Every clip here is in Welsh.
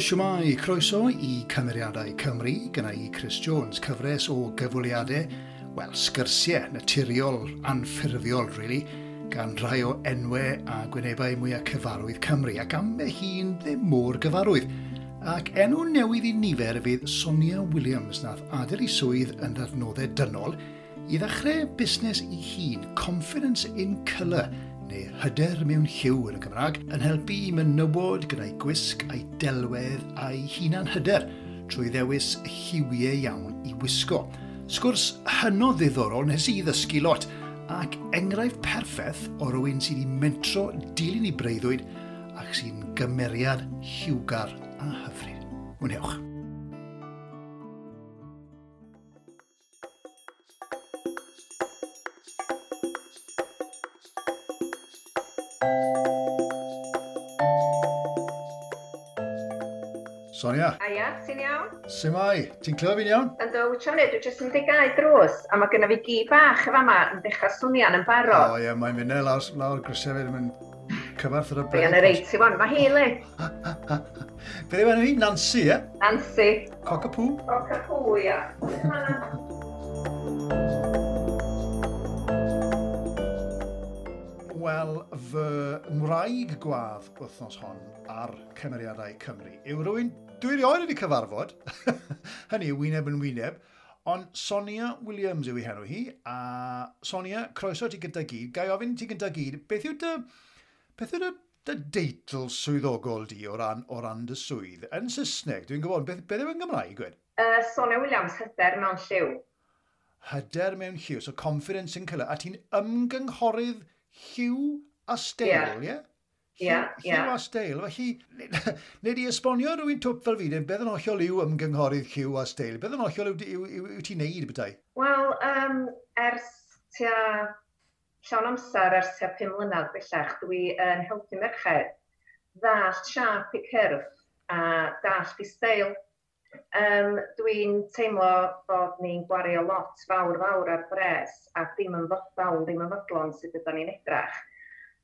siwmai, croeso i Cymeriadau Cymru, gyda i Chris Jones, cyfres o gyfwliadau, wel, sgyrsiau naturiol, anffurfiol, really, gan rai o enwau a gwynebau mwyaf cyfarwydd Cymru, ac am y hun ddim mor gyfarwydd. Ac enw newydd i nifer fydd Sonia Williams nath adael i swydd yn ddarnoddau dynol i ddechrau busnes i hun, Confidence in Colour, neu hyder mewn lliw yn y Gymraeg, yn helpu i menywod gyda'i gwisg a'i delwedd a'i hunan hyder trwy ddewis lliwiau iawn i wisgo. Sgwrs hynod ddiddorol nes i ddysgu lot ac enghraifft perffaith o rywun sydd wedi mentro dilyn i breuddwyd ac sy'n gymeriad lliwgar a hyfryd. Mwnewch! Sonia. Aia, ti'n iawn? Simai, ti'n clywed fi'n iawn? Ynddo, wytio ni, dwi jyst yn digau drws, a mae genna fi gi bach yn fama yn dechrau swnio'n yn barod. O ie, mae'n mynd e lawr, lawr grisiau fe, mae'n cyfarth ar y bryd. Yn i 81, mae hi le. Beth yw enw hi? Nancy, e? Nancy. Cockapoo? Cockapoo, ia. Wel, fy ngwraig gwadd wythnos hon ar cymeriadau Cymru yw rhywun dwi rioed wedi cyfarfod, hynny yw wyneb yn wyneb, ond Sonia Williams yw ei henw hi, a Sonia, croeso ti gyda gyd, gai ofyn ti gyda gyd, beth yw dy, beth yw dy, dy deitl swyddogol di o ran, o ran dy swydd? Yn Saesneg, dwi'n gwybod, beth, beth yw yn Gymraeg, gwed? Uh, Sonia Williams, hyder mewn lliw. Hyder mewn lliw, so confidence in colour, a ti'n ymgynghorydd lliw a stel, ie? Yeah. Yeah? Ia, ia. Lliw a steil. Felly, nid i esbonio rhywun twp fel fi, beth yn ollol yw ymgynghorydd lliw a steil? Beth yn ollol yw yw, yw, yw ti'n neud bethau? Wel, um, ers tua llawn amser, ers tua 5 mlynedd bellach, dwi yn helpu merched ddallt siap i cyrff a dallt i steil. Um, dwi'n teimlo bod ni'n gwario lot fawr fawr ar bres a ddim yn fodlon, ddim yn fodlon sydd ydym ni'n edrach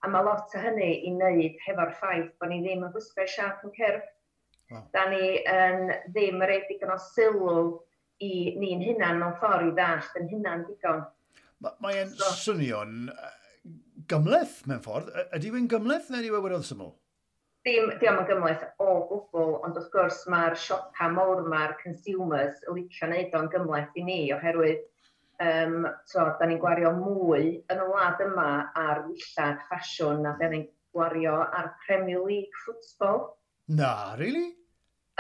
A mae lot o hynny i wneud hefo'r ffaith bod ni ddim yn gwisgo siarad yn cyrff. Wow. Da ni yn ddim yn rhaid digon o sylw i ni'n hunan mewn ffordd i ddallt yn hunan digon. Mae'n so, swnio'n gymleth mewn ffordd. Ydy yw'n gymleth neu ydy yw'n wedi'n syml? Dim, diolch yn gymleth o gwbl, ond wrth gwrs mae'r siopa mawr mae'r consumers yn licio wneud o'n gymleth i ni oherwydd um, so, da ni'n gwario mwy yn y wlad yma ar wyllad ffasiwn na da ni'n gwario ar Premier League football. Na, really?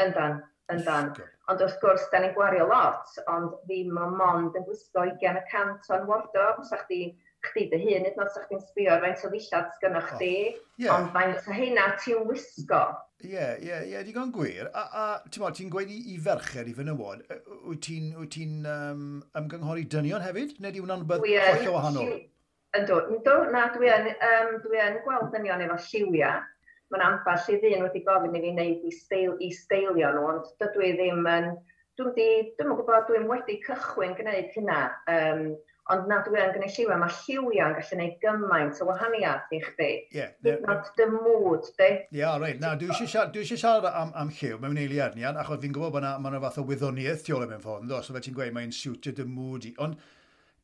Yndan, yndan. Ond wrth gwrs, da ni'n gwario lot, ond ddim o mond yn gwisgo 20 y cant o'n wardrobe, sa'ch di chdi dy hun, nid nos o'ch chi'n sbio ar faint o ddillad sgynnwch chdi, oh, ond faint o hynna ti'n wisgo. Ie, ie, ie, yeah, digon gwir. A, a ti'n mo, ti'n gweud i, i fercher i fenywod, wyt ti'n ti um, ymgynghori dynion hefyd, neu di hwnna'n bydd holl o wahanol? Ynddo, ynddo, na, dwi yn, um, dwi yn gweld dynion efo lliwiau. Mae'n amball i ddyn wedi gofyn i fi wneud i, steil, i steilio nhw, ond dydw i ddim yn... Dwi'n dwi, dwi gwybod, dwi'n wedi cychwyn gwneud hynna. Um, Ond nad yw e gwneud gynulliwa, mae lliwiau'n gallu gwneud gymaint o wahaniaeth i chdi. Ie. Yeah, nad dy mood, di. Ie, reit. Na, dwi eisiau siarad am, am lliw mewn eiliad ni, achos fi'n gwybod bod yna, ma fath o wyddoniaeth tu ôl mewn ffordd, ynddo, so fe ti'n gweud mae'n siwtio dy mood i. Ond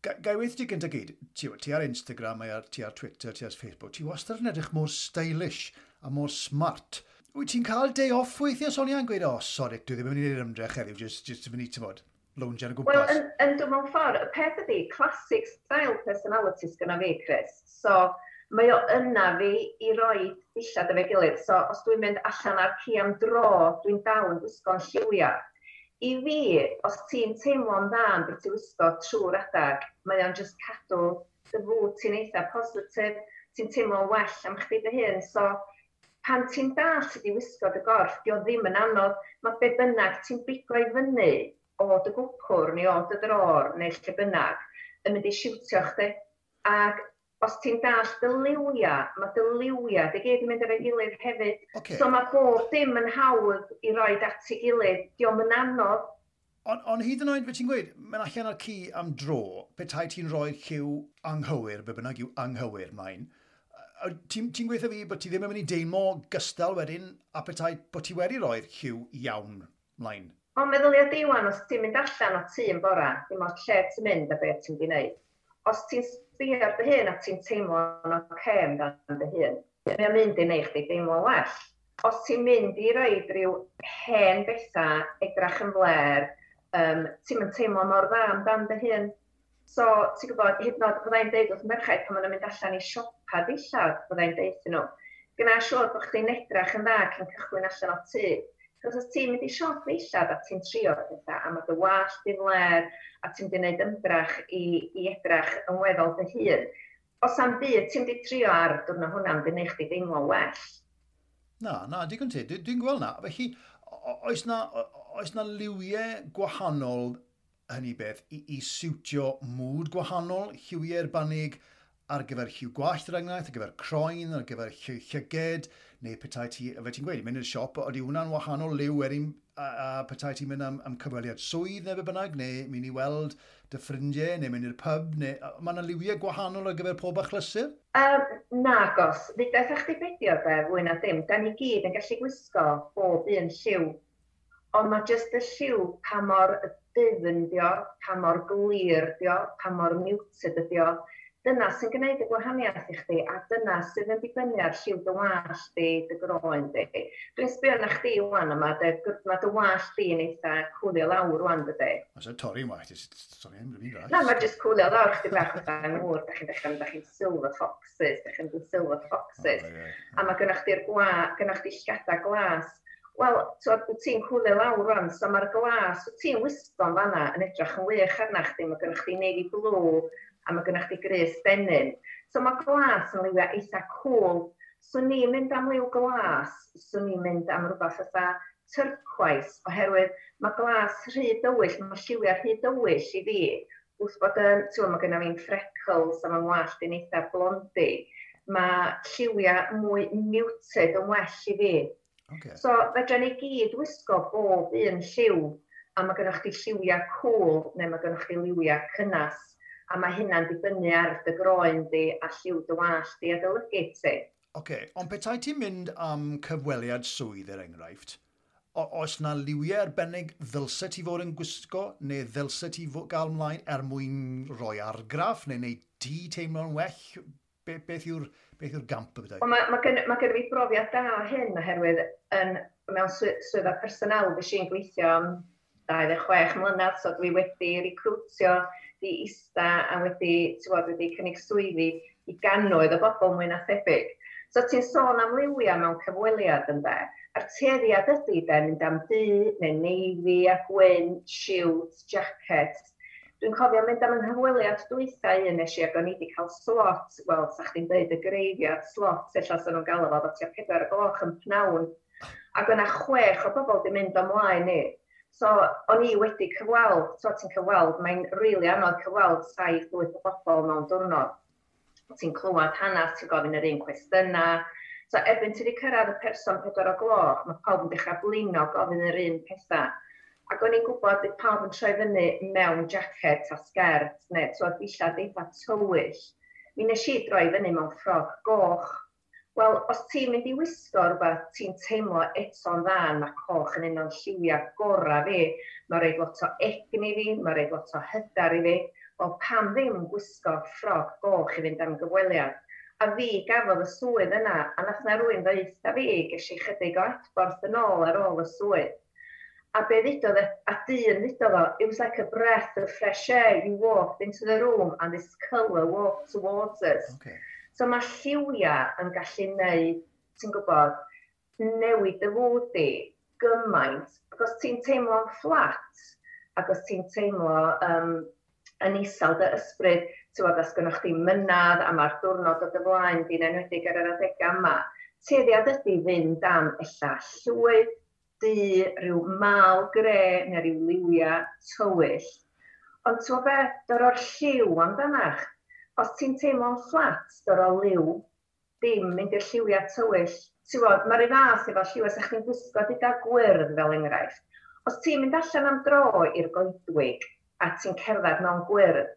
gai weith ti gyntaf gyd, ti, ti ar Instagram, ar, ti ar Twitter, ti ar Facebook, ti wastad yn edrych mor stylish a mor smart. Wyt ti'n cael day off weithiau, Sonia, yn gweud, oh, sorry, dwi ddim yn mynd i'r ymdrech heddiw, just, just yn mynd i tyfod loungio yn y gwmpas. Wel, yn, yn dwi mewn ffordd, y peth ydi, classic style personalities gyda fi, Chris. So, mae o yna fi i roi ddillad efo'i gilydd. So, os dwi'n mynd allan ar ci am dro, dwi'n dal yn gwisgo'n lliwiau. I fi, os ti'n teimlo'n dda am beth ti'n wisgo trwy'r adag, mae o'n just cadw dy fwyd ti'n eitha positif, ti'n teimlo'n well am chdi dy hun. So, pan ti'n dal sydd i wisgo dy gorff, di o ddim yn anodd, mae be bynnag ti'n bigo i fyny o dy gwcwr neu o dy dror neu lle bynnag yn mynd i siwtio chdi. Ac os ti'n dall dy liwia, mae dy liwia, dy gyd yn mynd efo'i gilydd hefyd. Okay. So mae bob dim yn hawdd i roi dati gilydd, diolch yn anodd. Ond on hyd yn oed, fe ti'n gweud, mae'n allan ar cu am dro, petai ti'n rhoi lliw anghywir, be bynnag yw anghywir mae'n, ti'n ti gweithio fi bod ti ddim yn mynd i deimlo gystal wedyn a petai bod ti wedi roi'r lliw iawn mlaen? Ond meddyliau diwan, os ti'n mynd allan o tŷ yn bora, dim ond lle ti'n mynd a beth ti'n di wneud. Os ti'n sbio ar dy hun a ti'n teimlo yn o'r cem dan dy hun, yeah. mae'n mynd i wneud chdi deimlo well. Os ti'n mynd i roi rhyw hen bethau, edrach yn fler, um, ti'n mynd teimlo mor dda amdan dy hun. So, ti'n gwybod, hyd yn oed byddai'n deud wrth merchaid pan maen nhw'n mynd allan i siopa dillad, byddai'n deud nhw, gyna siwr bod chdi'n edrach yn dda cyn cychwyn allan o tŷ, Cos os ti'n mynd i siop eisiau a ti'n trio pethau a mae dy wallt i'n ler a ti'n mynd i wneud ymdrach i, i edrach yn weddol dy hun, os am byd ti'n mynd i trio ar diwrnod hwnna'n dyn eich di deimlo well. Na, na, digon ti. Dwi'n dwi gweld na. Felly, oes na, oes na liwiau gwahanol hynny beth i, i siwtio mŵd gwahanol, lliwiau'r banig, ar gyfer lliw gwallt yr enghraifft, ar gyfer croen, ar gyfer lliw llyged, neu petai ti, fe ti'n gweud, mynd i'r siop, ydy hwnna'n wahanol liw erin a, a petai ti'n mynd am, am cyfweliad swydd neu be bynnag, neu mynd i weld dy ffrindiau, neu mynd i'r pub, neu mae yna liwiau gwahanol ar gyfer pob achlysur? Um, na, nagos, nid eich di beidio de, fwy na dim, da ni gyd yn gallu gwisgo bob un lliw, ond mae jyst y lliw pa mor dyfn dio, pa mor glir dio, pa mor muted dio, Dyna sy'n gwneud y gwahaniaeth i chdi, a dyna sydd yn dibynnu ar lliw dy wallt di, dy groen di. Dwi'n sbio na chdi wan yma, mae dy gyfnod wallt di yn eitha cwlio lawr wan dy di. Os sy'n torri yma, sorry, yn rhywun rhaid. Na, mae jyst cwlio lawr chdi bach o dan hwyr, da chi'n dechrau, da chi'n silver foxes, da chi'n silver foxes. Oh, yeah. A mae gynnwch chi'r gwa, gynnwch chi llgada glas Wel, ti'n cwlio lawr rwan, so mae'r glas, ti'n wisgo'n fanna yn edrych yn wych arna chdi, mae gennych chi navy blue, a mae gennych chi grys denyn. So mae glas yn liwio eitha cool. So ni'n mynd am liw glas, so ni'n mynd am rhywbeth fatha turquoise, oherwydd mae glas rhy dywyll, mae lliwiau rhy dywyll i fi. Wrth bod yn, ti'n mae gennym fi'n freckles a mae'n wallt yn eitha blondi, mae lliwiau mwy muted yn well i fi. Okay. So, fedra ni gyd wisgo bob un lliw, a mae gennych chi lliwiau cool, neu mae gennych chi lliwiau cynnas a mae hynna'n dibynnu ar dy groen di a lliw dy wallt di a dy ti. Oce, okay. ond petai ti'n mynd am cyfweliad swydd er enghraifft, o, oes na liwiau arbennig ddylse ti fod yn gwisgo neu ddylse ti fod gael ymlaen er mwyn rhoi argraff neu neu ti teimlo'n well? Be, beth yw'r beth yw'r gamp y bydau? Mae ma gen, ma gen fi brofiad da hyn oherwydd yn, mewn swyddfa personal fes i'n gweithio am 26 mlynedd, so dwi wedi recrwtio wedi ista a wedi, tywod, wedi cynnig swyddi i gannoedd o bobl mwy na thebyg. So ti'n sôn am liwiau mewn cyfweliad yn ynde, a'r tueddiad ydy de, mynd am du, neu neifi a gwyn, shield, jacket. Dwi'n cofio mynd am ynghyfweliad dwythau un nes i ac o'n i wedi cael slot, wel, sa'ch chi'n dweud y greiddiad, slot, efallai sy'n nhw'n galw fo, fo tua pedwar o gloch yn pnawn. Ac yna chwech o bobl wedi mynd ymlaen i, So, o'n i wedi cyfweld, so ti'n cyfweld, mae'n rili really anodd cyfweld saith wyth o bobl mewn diwrnod. Ti'n clywed hanes, ti'n gofyn yr un cwestiynau. So, erbyn ti wedi cyrraedd y person pedwar o gloch, mae pawb yn dechrau blino gofyn yr un pethau. Ac o'n i'n gwybod bod pawb yn troi fyny mewn jacket a sgert neu twyd billad eitha tywyll. Mi nes i droi fyny mewn ffrog goch Wel, os ti'n mynd i wisgo rhywbeth, ti'n teimlo eto'n dda, na coch yn un o'n lliwiau gorau fi. Mae rhaid lot o egni fi, mae rhaid lot o hydar i fi. Wel, pam ddim yn gwisgo ffrog goch i fynd am gyfweliad? A fi gafodd y swydd yna, a nath na rwy'n ddeitha fi, ges i chydig o adborth yn ôl ar ôl y swydd. A be ddudodd, a dyn ddudodd o, it was like a breath of fresh air. You walked into the room and this colour walked towards us. Okay. So mae lliwiau yn gallu neud, ti'n gwybod, newid dy fwyd di gymaint. Ac os ti'n teimlo'n fflat, ac os ti'n teimlo um, yn isel dy ysbryd, ti'n gwybod, os gynnwch chi mynadd a mae'r diwrnod o dy flaen di'n enwedig ar yr adegau yma, tueddiad ydy fynd am illa llwyd, du, rhyw mal gre neu rhyw liwiau tywyll. Ond ti'n gwybod beth, dod o'r lliw amdanach, os ti'n teimlo'n fflat dod o liw, dim mynd i'r lliwiau tywyll. Ti'n bod, mae'r un fath efo lliwiau sa'ch chi'n gwisgo gyda gwyrdd fel enghraifft. Os ti'n mynd allan am dro i'r goedwig a ti'n cerdded mewn gwyrdd,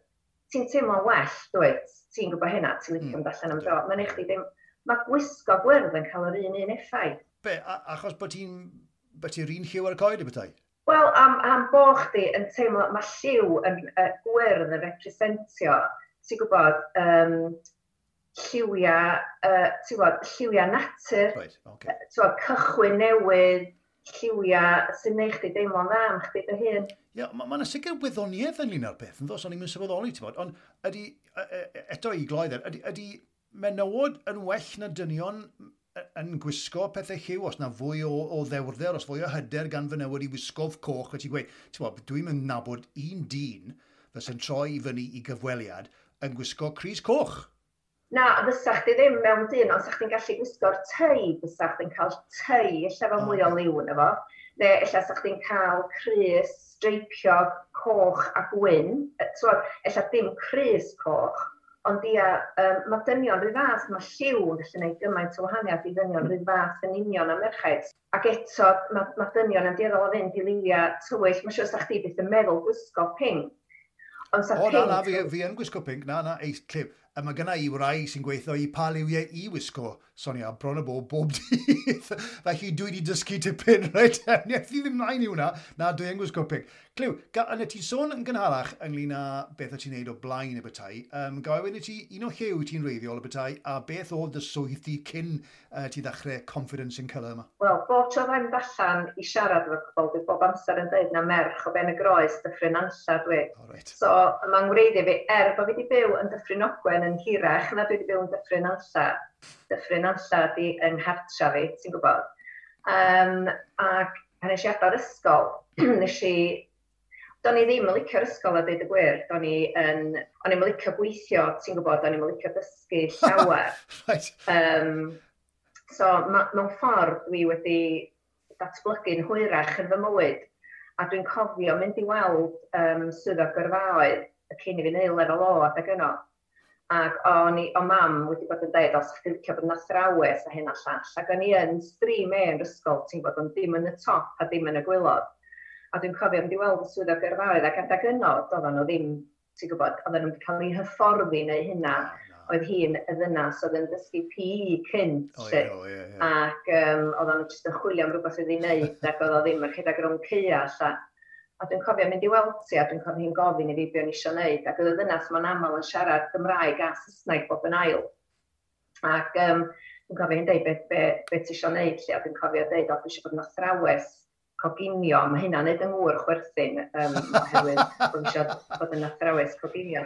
ti'n teimlo'n well, dweud, ti'n gwybod hynna, ti'n licio mm. allan am dro. Mae'n eich ddim, mae gwisgo gwyrdd yn cael yr un un effaith. Be, achos bod ti'n, bod ti'n un lliw ar y coed i bethau? Wel, am, am bo chdi yn teimlo, mae lliw yn uh, gwyrdd yn representio ti'n gwybod, um, lliwiau, uh, ti'n gwybod, lliwiau natur, right, okay. ti'n gwybod, cychwyn newydd, lliwiau sy'n neud chdi deimlo'n dda am chdi dy hun. Ie, yeah, mae yna ma sicr wyddoniaeth ynglyn â'r beth, yn ddos, o'n i'n mynd sylweddoli, ti'n bod, ond ydy, eto i gloedd, ydy, ydy menywod yn well na dynion yn gwisgo pethau lliw, os na fwy o, o ddewrder, os fwy o hyder gan fy newid i wisgof coch, a ti'n gweud, ti'n bod, dwi'n mynd nabod un dyn fysa'n troi i fyny i gyfweliad, yn gwisgo Cris Coch. Na, fysa'ch di ddim mewn dyn, ond sa'ch chi'n gallu gwisgo'r tei, fysa'ch chi'n cael tei, efallai fel mwy o liw yn efo. Neu efallai sa'ch chi'n cael Cris streipio coch a gwyn. So, e, efallai dim Cris coch, ond ia, um, mae dynion rhyw fath, mae lliw yn gallu gwneud gymaint o wahaniaeth i dynion rhyw fath yn union am merchaid. Ac eto, mae, mae dynion yn dieddol o fynd i liwiau tywyll. Mae siwr sa'ch chi byth yn meddwl gwisgo pink O, na, na, fi, fi yn gwisgo pink, na, na, eis, clip. A mae gyna i wrau sy'n gweithio i pa liwiau e i wisgo. Sonia, bron y bob bob dydd. Felly dwi wedi dysgu tipyn, reit? Fi ddim nain i hwnna. Na, dwi yn gwisgo pink. Clyw, yna y ti'n sôn yn gynharach ynglyn â beth o ti'n neud o blaen y bethau, um, gael wedi ti un o llew ti'n reiddiol y bethau, a beth oedd y swydd ti cyn uh, ti ddechrau confidence yn colour yma? Wel, bob tro fe'n allan i siarad efo pobl, dwi bob amser yn dweud na merch o ben y groes dyffryn ansa dwi. Oh, right. So, mae'n ngwreiddio fi, er bod fi wedi byw yn dyffryn ogwen yn hirach, na dwi wedi byw yn dyffryn ansa. Dyffryn ansa di yng nghartra fi, ti'n gwybod? Um, ac pan eisiau adael ysgol, nes i Do'n i ddim yn licio'r ysgol a dweud y gwir. Do'n i yn... O'n i'n licio gweithio, ti'n gwybod, do'n i'n licio dysgu llawer. right. um, so, mewn ffordd, dwi wedi datblygu'n hwyrach yn fy mywyd. A dwi'n cofio mynd i weld um, swyddog gyrfaoedd y cyn i fi neud lefel o adeg yno. Ac o'n, i, o mam wedi bod yn dweud, os chi'n licio bod yn athrawes a hyn a llall, ac o'n i yn stream e yn ysgol, ti'n gwybod, ond dim yn y top a dim yn y gwylod. A dwi'n cofio mynd i weld y swyddog gyrfaoedd ac adag yno, doedden nhw ddim, ti'n gwybod, oedden nhw'n cael eu hyfforddi neu hynna. Oedd hi'n y ddynas oedd yn dysgu PE cynt. Oh, yeah, oh, yeah, yeah. Ac um, oedden nhw'n jyst yn chwilio am rhywbeth oedd i wneud ac oedd o ddim yn rhedeg rhwng ceia a, A dwi'n cofio mynd i weld ti, a dwi'n cofio hi'n gofyn i fi be o'n eisiau wneud. Ac oedd y ddynas ma'n aml yn siarad Gymraeg a Saesneg bob yn ail. Ac um, dwi'n cofio hi'n dweud beth be, be ti eisiau wneud, lle, a dwi'n cofio dweud, o, dwi eisiau bod yn athrawes coginio, mae hynna'n neud yng ngŵr chwerthin, um, oherwydd bod eisiau bod yn athrawes coginio.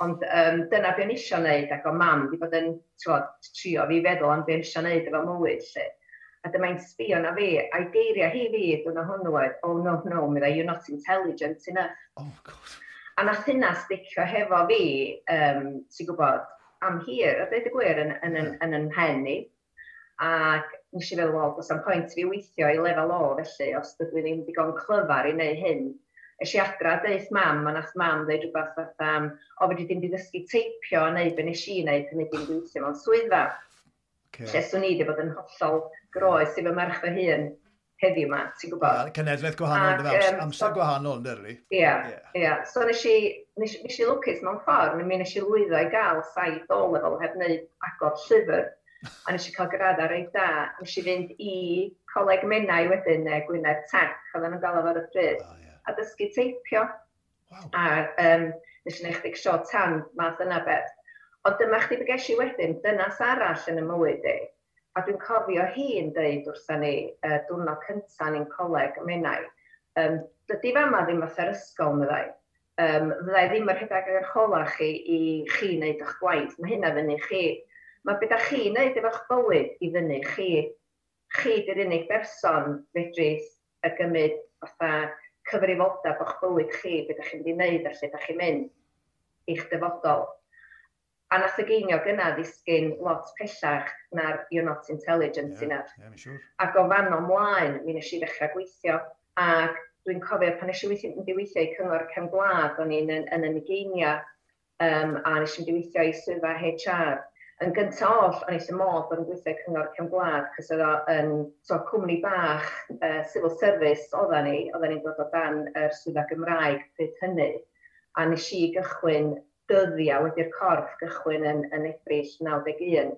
Ond um, dyna beth o'n eisiau wneud, ac o mam wedi bod yn twod, trio fi feddwl am beth o'n eisiau wneud efo mywyd. Lle. A dyma i'n sbio na fi, a'i geiriau hi fi, dwi'n o hwnnw oedd, oh no, no, mi you're not intelligent enough. Oh, God. A nath hynna sticio hefo fi, um, ti'n gwybod, am hir, a dweud y gwir, yn, yn, yn, yn, yn hen i. Ac nes i feddwl, wel, does am pwynt fi weithio i lefel o felly, os dydw i ddim digon clyfar i wneud hyn. Ys i adra, deith mam, a nath mam ddeud rhywbeth fath am, o, fe ddim di ddysgu teipio a neud be nes i wneud pan ddim gweithio mewn swyddfa. Okay. Lle swn i wedi bod yn hollol groes i fy merch fy hun heddiw yma, ti'n gwybod? Yeah, cenedlaeth gwahanol, Ac, um, amser so, gwahanol, ynddi? Ie, ie. So nes i, nes, nes i lwcus mewn ffordd, mi nes i lwyddo i gael saith o lefel heb wneud agor llyfr a nes i cael graddau reit da. Nes i fynd i coleg menau wedyn e, Gwynedd Tech, oedd yn gael ar y pryd, oh, yeah. a dysgu teipio. Wow. A um, nes i neud chdi sio tan math yna beth. Ond dyma chdi bygesh i wedyn, dynas arall yn y mywyd i. A dwi'n cofio hi'n dweud wrtha ni, uh, diwrnod cynta ni'n coleg menau, um, dydy fama ddim fath ar ysgol meddai. Um, fyddai ddim yr hydeg ar chola chi i chi wneud eich gwaith. Mae hynna fyny chi Mae beth ydych chi'n neud efo'ch bywyd i fyny chi. Chi di'r unig berson fedru y gymryd fatha cyfrifoldeb o'ch bywyd chi, beth ydych chi'n mynd i wneud a lle ydych chi'n mynd i'ch dyfodol. A nath y geinio gyna ddisgyn lot pellach na'r You're Not Intelligent yeah, yna. Yeah, ac o fan o mlaen, mi nes i ddechrau gweithio, ac dwi'n cofio pan nes i weithio, mynd i weithio i cyngor cefn gwlad, o'n i'n yn, yn, yn y geinia, um, a nes i mynd i weithio i swyddfa HR, Yn gyntaf oll, o'n eisiau modd bod yn gweithio cyngor cym gwlad, cos oedd o'n so, cwmni bach, uh, civil service oedden ni, oedden ni'n dod o dan yr er swydda Gymraeg pryd hynny, a nes i gychwyn dyddiau wedi'r corff gychwyn yn, yn ebrill 91,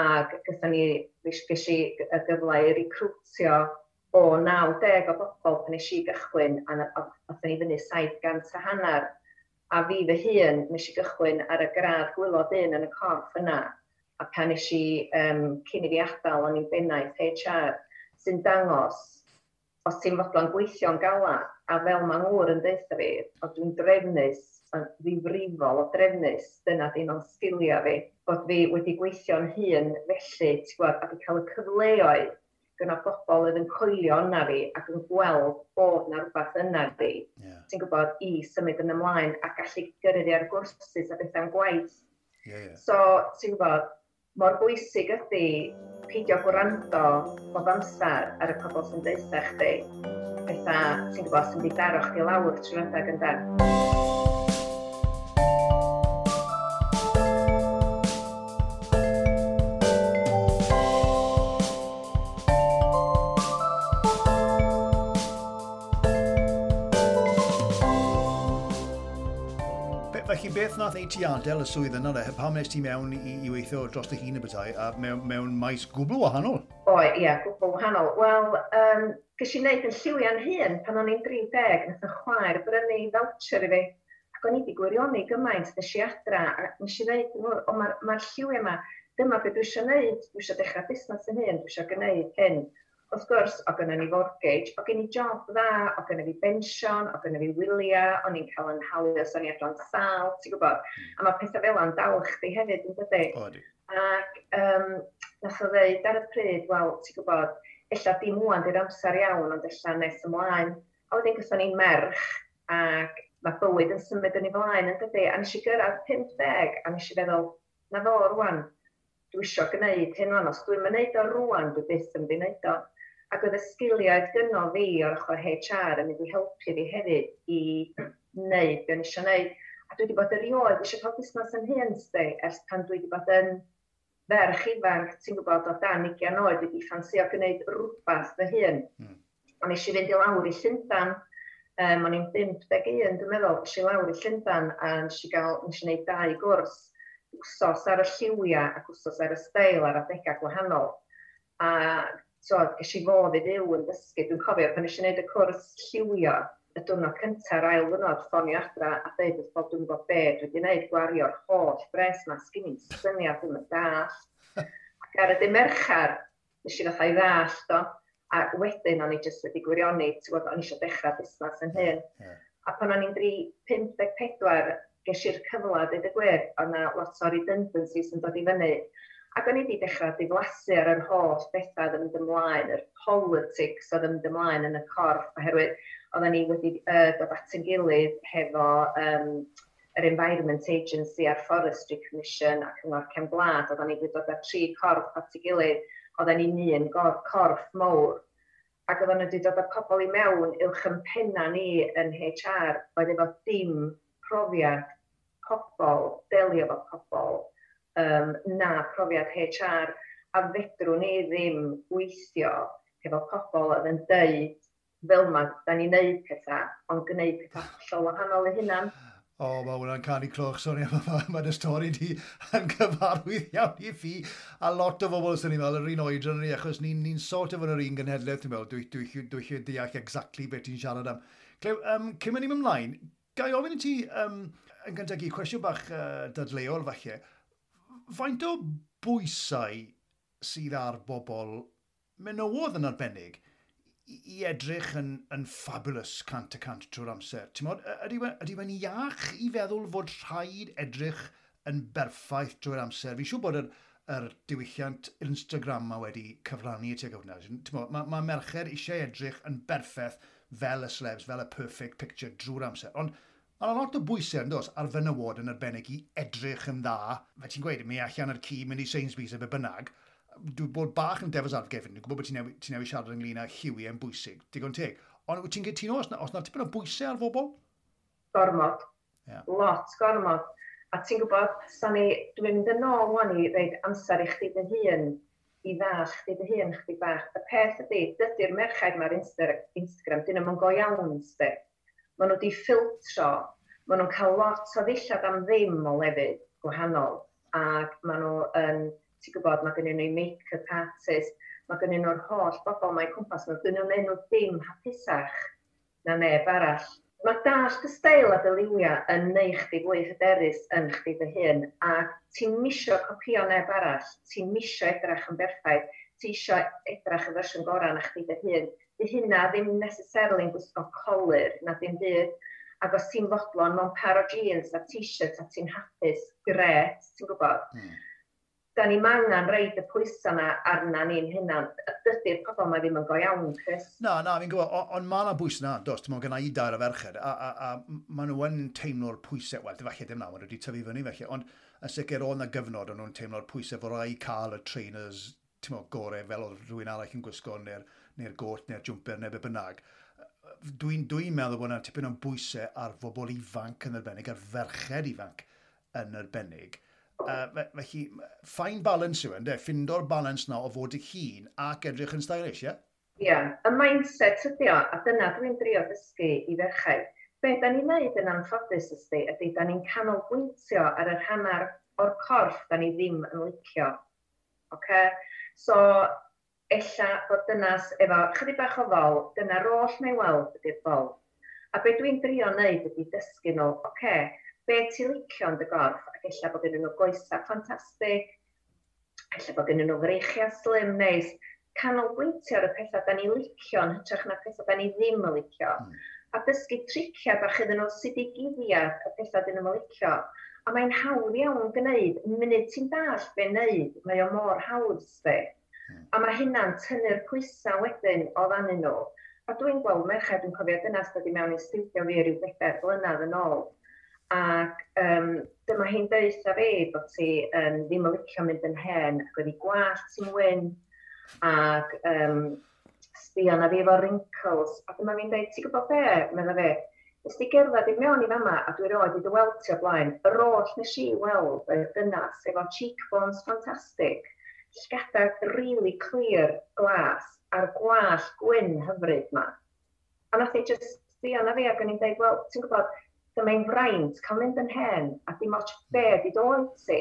ac gyda ni, ges i y gyfle i recrwtio o 90 o bobl pan nes i gychwyn, a oedd ni fyny 700 a hanner. A fi fy hun, nes i gychwyn ar y gradd gwylod un yn y corff yna. A pan nes i, um, cyn i fi adael, o'n i'n bennaeth HR, sy'n dangos, os ti'n fodlon gweithio'n galad, a fel mae ngŵr yn deitha fi, o dwi'n drefnus, ddifrifol o drefnus, dyna dim ond sgiliau fi, bod fi wedi gweithio'n hun felly, ti'n gwybod, a fi cael y cyfleoedd gyda bobl oedd yn coelio yna fi ac yn gweld bod na rhywbeth yna fi, yeah. ti'n gwybod, i symud yn ymlaen a gallu gyrru ar gwrsus a bethau'n gwaith. Yeah, yeah. So, ti'n gwybod, mor bwysig ydy peidio gwrando bob amser ar y pobl sy'n deitha chdi. Bethau, ti'n gwybod, sy'n di daro chdi lawr trwy'n rhedeg yn da. nath ei ti adael y swydd yna, le, pam nes ti mewn i, i weithio dros dy hun y bethau, a mewn, mewn maes gwbl wahanol? O, ie, yeah, gwbl wahanol. Wel, um, gys i wneud yn lliwiau'n hun pan o'n i'n 30, nath y chwaer brynu voucher i fi. Ac o'n i wedi gwirioni gymaint, nes i adra, a nes i ddeud, o, mae'r ma, ma lliwiau yma, dyma beth dwi eisiau gwneud, dwi eisiau dechrau busnes yn hun, dwi eisiau gwneud hyn wrth gwrs, o gynnu ni fortgage, o gen i job dda, o gynnu fi bensiwn, o gynnu fi wyliau, o'n i'n cael yn hawl os o'n i adron sal, ti'n gwybod? Hmm. A mae pethau fel yna'n dal chdi hefyd, yn dydy? Ac um, nath o ddeud ar y pryd, wel, ti'n gwybod, illa dim wwan di'r amser iawn, ond illa nes ymlaen. A wedyn gyson ni'n merch, ac mae bywyd yn symud yn ei flaen, yn dydy? A nes i gyrraedd 50, a nes i feddwl, na fo rwan, dwi eisiau gwneud hyn rwan, os dwi'n mynd o rwan, dwi byth yn mynd i wneud o. Ac oedd y sgiliau gynno fi o'r ochr HR yn mynd i helpu fi hefyd i wneud be o'n eisiau wneud. A dwi wedi bod erioed eisiau cael busnes yn hyn, sti, ers pan dwi wedi bod yn ferch ifanc, ti'n gwybod, o dan 20 oed wedi ffansio gwneud rhywbeth fy hun. Mm. Ond eisiau fynd i lawr i Llundan, um, o'n i'n 51, dwi'n meddwl, eisiau lawr i Llundan a eisiau gael, eisiau gwneud dau gwrs, wsos ar y lliwiau ac wsos ar y steil ar adegau gwahanol. A so, ges i fodd i fyw yn dysgu. Dwi'n cofio, pan eisiau gwneud y cwrs lliwio y diwrnod cyntaf ail ddynod, ffonio adra a dweud wrth bob dwi'n gwybod be, dwi wedi gwneud gwario'r holl bres yma, sgyn i'n syniad ddim yn dall. Ac ar y dim merchar, nes i ddod i ddall, do. A wedyn o'n i jyst wedi gwirioni, ti'n gwybod, o'n i eisiau dechrau busnes yn hyn. Yeah. A pan o'n i'n 54, ges i'r cyfle, dweud y gwir, o'na lot o redundancies yn dod i fyny Ac o'n i wedi dechrau diflasu ar yr holl bethau oedd yn mynd ymlaen, yr politics oedd yn mynd ymlaen yn y corff, oherwydd oedden ni wedi uh, dod at yn gilydd hefo um, yr Environment Agency a'r Forestry Commission ac Cyngor Cem Gwlad, oedden ni wedi dod â tri corff at ei gilydd, oedden ni'n un corff mowr. Ac oedden nhw wedi dod â pobl i mewn ilch yn penna ni yn HR oedd efo dim profiad pobl, delio efo pobl, um, na profiad HR, a fedrwn ni ddim gweithio efo pobl oedd yn deud fel yma, da ni'n neud pethau, ond gwneud pethau hollol wahanol i hynna. O, oh, mae hwnna'n canu cloch, sori, mae'n ma y stori di yn gyfarwydd iawn i fi. A lot o bobl sy'n ni'n meddwl, yr un oedran ni, achos ni'n ni, ni sort of yn yr un gynhedlaeth, ti'n meddwl, dwi dwi, dwi, dwi, deall exactly beth ti'n siarad am. Clew, um, cyn mynd ymlaen, gai ofyn i ti, um, yn gyntaf i, cwestiwn bach uh, dadleol falle, faint o bwysau sydd ar bobl menywodd yn arbennig i edrych yn, yn fabulous cant y cant trwy'r amser. Mod, ydy, ydy iach i feddwl fod rhaid edrych yn berffaith trwy'r amser. Fi'n siŵr bod yr, yr diwylliant Instagram ma wedi cyfrannu i tuag hwnna. Mae ma, merched eisiau edrych yn berffaith fel y slebs, fel y perfect picture drwy'r amser. Ond Ond lot o bwysau, ynddos, ar fenywod yn arbennig i edrych yn dda. Fe ti'n gweud, mi allan ar cu, mynd i Sainsbury's efo bynnag. Dwi'n bod bach yn defos advocate dwi'n gwybod bod ti'n newi, ti newi siarad ynglyn â hiwi yn bwysig, digon teg. Ond wyt ti'n gytuno os, na, os na tipyn o bwysau ar fobl? Gormod. Yeah. Lot, gormod. A ti'n gwybod, Sani, dwi'n mynd yn ôl wan i ddeud amser i chdi dy hun, i dda chdi dy hun, chdi bach. Y peth ydy, dydy'r merchaid mae'r Instagram, dyn nhw'n go iawn, sti maen nhw wedi ffiltro, maen nhw'n cael lot o ddillad am ddim o lefydd gwahanol, ac maen nhw yn, ti'n gwybod, mae gennyn nhw make-up artist, mae gennyn nhw'r holl bobl mae'n cwmpas nhw, dyn nhw'n enw dim hapusach na neb arall. Mae dallt y steil a dyliwiau yn neu chdi fwy hyderus yn chdi dy hun, a ti'n misio copio neb arall, ti'n misio edrach yn berffaith, ti eisiau edrach y fersiwn gorau na chdi dy hun, Di hynna ddim necessarily'n gwisgo colir na dim byd. Ac os ti'n fodlon mewn par o jeans a t-shirt a ti'n hapus, gret, ti'n gwybod? Mm. Da ni mangan reid y pwysau yna arna ni'n hynna. Dydy'r pobl mae ddim yn go iawn, Chris. Na, na, fi'n gwybod, ond mae yna bwys yna, dos, ti'n gwybod, gan i dar y ferched, a, a, a maen nhw yn teimlo'r pwysau, wel, falle ddim nawr, wedi tyfu fyny felly, ond yn sicr o'n yna gyfnod o'n nhw'n teimlo'r pwysau fod rai cael y trainers, ti'n gwybod, gorau fel oedd rhywun arall yn gwisgo neu'r neu'r got, neu'r jumper neu be bynnag, dwi'n dwi meddwl bod yna tipyn o'n bwysau ar fobl ifanc yn arbennig, ar ferched ifanc yn arbennig. Uh, felly, fine balance yw e, ynddo, ffindo'r balance na o fod y hun ac edrych yn stylish, ie? Yeah? Ie, yeah, y mindset ydi o, a dyna dwi'n drio dysgu i ferchau. Be da ni'n neud yn anffodus ysdi, ydy da ni'n canolbwyntio ar yr hanner o'r corff da ni ddim yn licio. Okay? So, ella bod dynas efo chydig bach o fol, dyna'r oll neu weld ydy'r fol. A be dwi'n drio wneud ydy dysgu nhw, oce, okay, be ti'n licio yn dy gorff, ac ella bod gen nhw goesa ffantastig, ella bod gen nhw freichia slim neis, canolbwyntio ar y pethau da ni licio yn hytrach na pethau da ni ddim yn licio. Mm. A dysgu triciau bach iddyn nhw sydd i guddiad y pethau dyn nhw'n licio. A mae'n hawdd iawn gwneud, munud ti'n dall be wneud, mae o mor hawdd sdi. Mm. A mae hynna'n tynnu'r pwysau wedyn o ddannyn nhw. A dwi'n gweld merched yn cofio dyna sydd wedi mewn i studio fi rhyw bedair blynedd yn ôl. Ac um, dyma hi'n dweud fi bod ti um, ddim yn licio mynd yn hen ac wedi gwallt ti'n wyn ac um, sbio na fi efo wrinkles. A dyma fi'n dweud, ti'n gwybod be, medda fi, Nes di gerdded i mewn i fama a dwi roed i dy weld ti o blaen. Yr oll nes i weld y dynas efo cheekbones ffantastig llygadau really clear glas a'r gwall gwyn hyfryd ma. A nath i just ddian na fi ac o'n i'n dweud, wel, ti'n gwybod, dyma ein fraint, cael mynd yn hen a dim ots be di dod ti.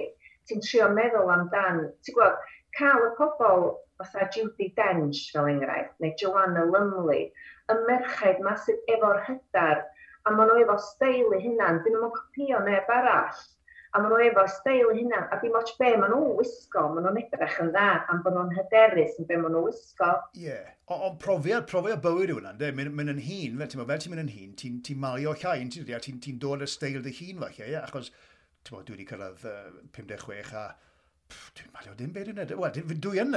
Ti'n trio meddwl amdan, ti'n gwybod, cael y pobl fatha Judy Dench fel enghraifft, neu Joanna Lumley, y merched ma sydd efo'r hydar, a maen nhw efo steil i hynna'n, dyn nhw'n copio neb arall a maen nhw efo steil hynna, a dim ots be maen nhw'n wisgo, maen nhw'n edrych yn dda, am bod nhw'n hyderus yn be maen nhw'n wisgo. Ie, yeah. ond profiad, profiad bywyd yw hwnna, ynddo, mynd, mynd yn hun, fel ti'n fel ti'n mynd yn hun, ti'n ti mario llai, ti'n ti, ti dod y steil dy hun falle, ie, achos ti'n bod, dwi wedi cyrraedd uh, 56 a dwi'n malio dim beth yn edrych. Wel, dwi yn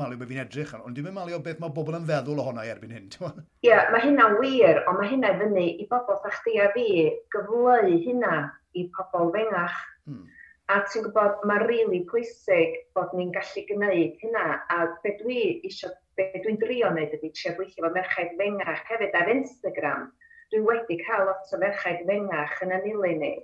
malio beth fi'n edrych, ond dwi'n malio beth mae bobl yn feddwl ohona i erbyn hyn. Ie, yeah, mae hynna'n wir, ond mae hynna fyny i bobl sa chdi a fi gyfleu hynna i pobl fengach Hmm. A ti'n gwybod, mae'n rili really pwysig bod ni'n gallu gwneud hynna. A be dwi isio, be dwi'n drio wneud ydy trio gweithio fo merchaid fengach hefyd ar Instagram. Dwi wedi cael lot o merchaid fengach yn anili ni.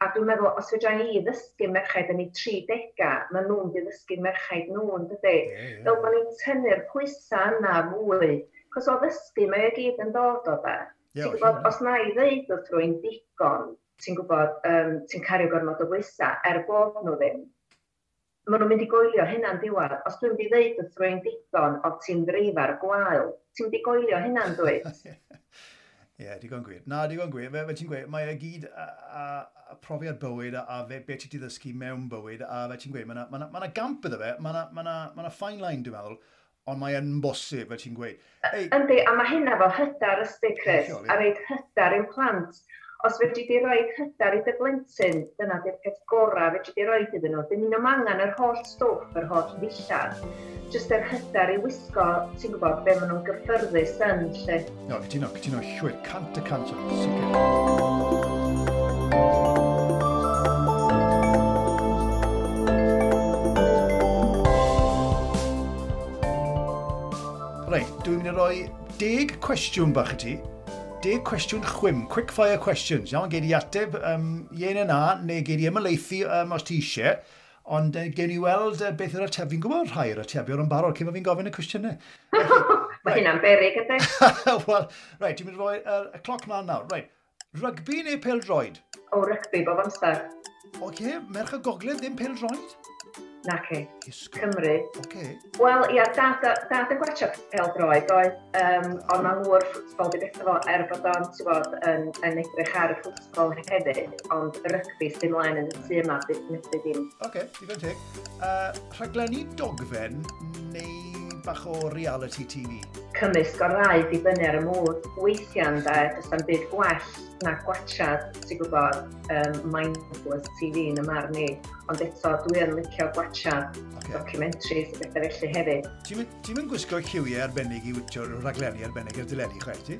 A dwi'n meddwl, os fedra i ddysgu merchaid yn ei 30, mae nhw'n di ddysgu merchaid nhw'n dydy. Yeah, yeah. Fel bod ni'n tynnu'r pwysau yna fwy. Cos o ddysgu, mae o gyd yn dod o fe. Yeah, Ti'n gwybod, os na i ddeud wrth rwy'n digon, ti'n gwybod, um, ti'n cario gormod o bwysau, er bod nhw ddim, maen nhw'n mynd i goelio hynna'n diwedd. Os dwi'n mynd i ddeud wrth rwy'n digon o ti'n ddrifa'r gwael, ti'n mynd i goelio hynna'n dweud. Ie, yeah, digon gwir. Na, digon gwir. Fe, fe ti'n gweud, mae e gyd a, a, a profiad bywyd a, a fe, be ti ddysgu mewn bywyd a fe ti'n gweud, mae yna ma, na, ma gamp iddo fe, mae yna ma ma ma fine line dwi'n meddwl, ond mae e'n bosib, fe ti'n gweud. Hey. Yndi, a mae hynna fo hydar ysdi, Chris, a reid hydar i'w plant os fedri di roi cydar i dy blentyn, dyna di'r peth gorau fedri di roi iddyn nhw. Dyn ni'n angen yr holl stwff, yr holl ddillad, jyst yr hydar i wisgo, ti'n gwybod, be maen nhw'n gyffyrddus yn lle. No, cytuno, cytuno, llwyr, cant y cant o'n sicr. Reit, dwi'n mynd i roi deg cwestiwn bach i ti deg cwestiwn chwim, quick fire questions. Iawn, gei di ateb um, ie'n yna, neu gei di ymlaethu um, os ti eisiau. Ond uh, gei ni weld uh, beth yw'r ateb. Fi'n gwybod rhai o'r atebion yn barod cyn fi'n gofyn y cwestiynau. Mae hynna'n berig ydy. Wel, rhaid, ti'n mynd roi uh, y cloc mlaen nawr. Rhaid, rygbi neu pel droed? O, rygbi, bob amser. Oce, okay, merch y gogledd ddim pel droed? Na ci. Cymru. Okay. Wel, ia, dad, dad yn pel droed oedd, um, ond mae nhw'r ffwtbol di beth efo, er bod o'n, ti'n bod, yn, yn edrych ar y ffwtbol hefyd, ond rygbi sy'n mlaen yn y tu yma, methu ddim. Oce, okay, digon teg. Uh, rhaglenni dogfen neu bach o reality TV? cymysg o'r ddau dibynnu ar y mŵr. Weithiau ynda, does am byd gwell na gwachad, ti'n gwybod, um, mindless TV yn y marn ni. Ond eto, dwi yn licio gwachad okay. documentaries a bethau felly hefyd. Ti'n ti mynd gwisgo lliwiau arbennig i wytio'r rhaglenni arbennig ar dileni, chwaith ti?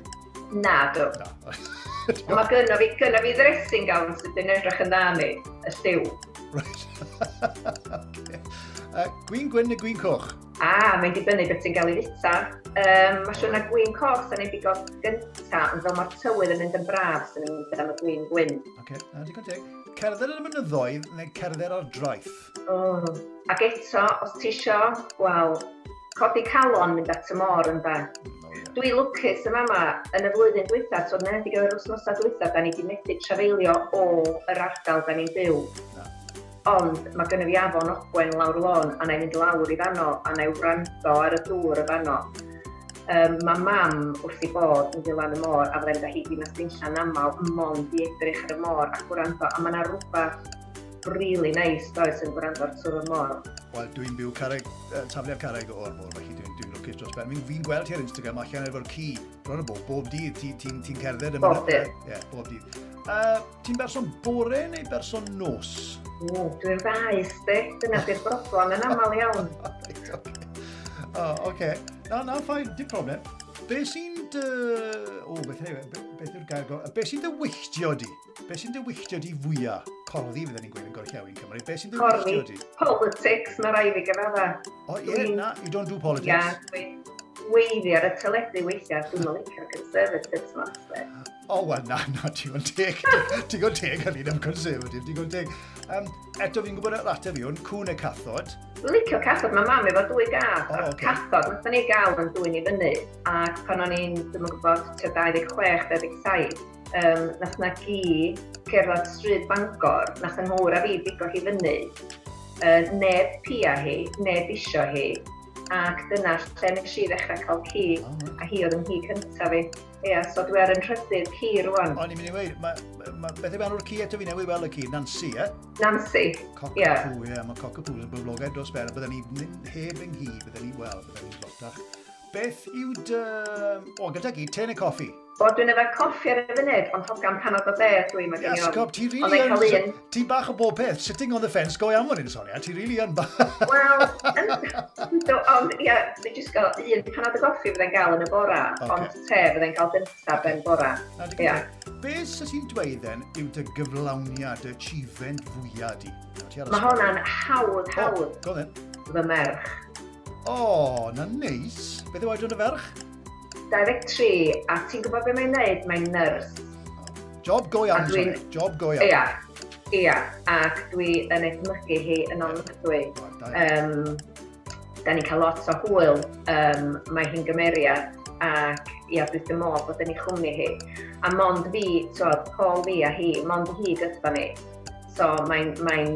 Na, do. Na. Ond mae gynno fi, gynno fi ddressing gown sydd yn edrych yn dda ni, y lliw. Right. okay. uh, gwyn gwyn neu gwyn coch? A, mae'n dibynnu beth sy'n gael ei fita. Um, mae siwr na gwyn coch sy'n ei bigo gynta, ond fel mae'r tywydd yn mynd yn braf sy'n mynd am y gwyn gwyn. Oce, okay, na digon teg. Cerdded yn y mynyddoedd neu cerdded ar draeth? Oh. Ac eto, os ti isio, wel, codi calon mynd at y môr yn da. Oh, yeah. Dwi lwcus yma yma yn y flwyddyn dwytha, so na wedi gyfer wrthnosau dwytha, da ni wedi methu trafeilio o yr ardal da ni'n byw. Na ond mae gynnu fi afon ogwen lawr lôn a na'i mynd lawr i fanno a na'i wrando ar y dŵr y fanno. Um, mae mam wrth i bod yn ddilan y môr a fyddai'n gael hyd i nas dynlla'n aml mond i edrych ar y môr a gwrando a mae yna rhywbeth really nice does yn gwrando ar twr y môr. Wel, dwi'n byw carreg, uh, tafliad carreg o'r môr, felly dwi'n dwi lwcus dros ben. Fi'n fi gweld ti ar Instagram allan efo'r ci. Bron y bob, bob dydd ti'n ti, ti, ti cerdded yma. Bob dydd. Ie, bob dydd. Uh, ti'n berson bore neu berson nos? O, dwi'n faes di. Dyna di'r broblem yn aml iawn. Reit, oce. Okay. Uh, okay. Na, na, ffain, dim problem. Be sy'n... dy... O, beth yna i e? beth yw'r gair go... Beth sy'n dywylltio di? Beth sy'n dywylltio di fwyaf? Corddi fydden ni'n gweud yn gorllawi'n Cymru. Beth sy'n dywylltio di? Politics, mae rai fi gyfadda. O, ie, yeah, na, you don't do politics. Ia, yeah, weiddi ar y teledu weithiau, dwi'n mylicio'r Conservatives yma. O, wel, na, na, ti'n gwybod teg. ti'n gwybod teg hynny am Conservative, ti'n gwybod teg. Um, eto fi'n gwybod yr ateb i hwn, cwn y cathod? Licio cathod, mae mam efo dwy gath. Oh, okay. Cathod, nath ni gael yn dwy ni fyny. Ac pan o'n i'n, dwi'n gwybod, 26-27, um, nath na gi cerdded stryd Bangor, nath yn hwyr a fi bigo hi fyny. Uh, neb pia hi, neb isio hi, ac dyna lle nes i ddechrau cael ci, oh. a hi oedd yn hi cyntaf fi. Ie, yeah, so dwi ar yn rhydydd ci rwan. O'n i'n mynd i weid, ma, ma, beth yw enw'r ci eto fi newydd weld y ci, Nancy, e? Nancy, ie. Yeah. Cockapoo, ie, yeah, mae cockapoo yn boblogaidd dros ben, bydden ni heb yng nghi, bydden ni, wel, bydden ni'n blotach beth yw dy... O, gyda gi, ten y coffi. O, dwi'n efo coffi ar y funud, ond hogan panod o de, dwi'n mynd i'n iawn. ti rili really yn... Ti bach o bob peth, sitting on the fence, go iawn yn sonia, ti rili yn bach... Wel, ond ia, dwi'n just gael un panod o goffi fydde'n gael yn y bora, okay. ond te fydde'n cael dyntaf yn bora. Ia. Be sy'n ti'n dweud then yw dy gyflawniad, y chifent fwyaf di? Mae hwnna'n hawdd, hawdd. Go then. Fy merch. O, na neis. Beth yw oedran y ferch? 23, a ti'n gwybod beth mae'n neud? Mae'n nyrs. Job go iawn, dwi... Job go iawn. Ia, ia, ac dwi yn edmygu hi yn onlydwy. Um, da ni'n cael lot o hwyl, um, mae hi'n gymeriad, ac ia, dwi ddim modd bod yn ei chwmni hi. A mond fi, tywed, Paul fi a hi, mond hi gyda ni. So mae'n mae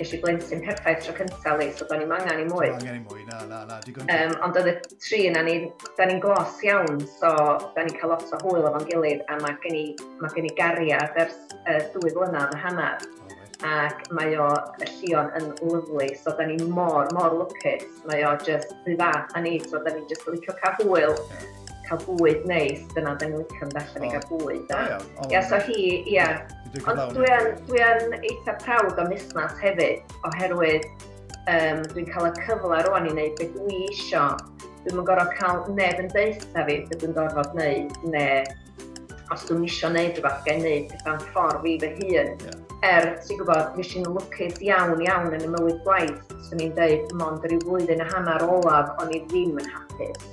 ges i blentyn perffaith tro cyntaf li, so do'n i'n angen i mwy. Angen i mwy, na, na, na, digon. Um, ond oedd y tri yna, ni, da ni'n glos iawn, so da ni'n cael lot o hwyl efo'n gilydd, a mae gen i, mae gen i gariad ers uh, dwy flynedd a hanner. Oh, ac mae o, y llion yn lyflu, so da ni mor, mor lwcus. Mae o just ddi fath a ni, so da ni'n just licio cael hwyl. Yeah cael bwyd neis, dyna da ni'n licio yn allan i gael bwyd. Ia, so hi, ia, Ond dwi yn, dwi yn eitha prawd o musnes hefyd, oherwydd um, dwi'n cael y cyfle rwan i wneud beth dwi isio. Dwi'n yn gorfod cael neb yn deitha fi beth dwi'n gorfod wneud, neu os dwi'n isio wneud rhywbeth gen i wneud pethau'n ffordd fi fy hun. Yeah. Er, ti'n gwybod, fi sy'n lwcus iawn iawn yn y mywyd gwaith, swn i'n deud, mond yr flwyddyn a hanner olaf, o'n i ddim yn hapus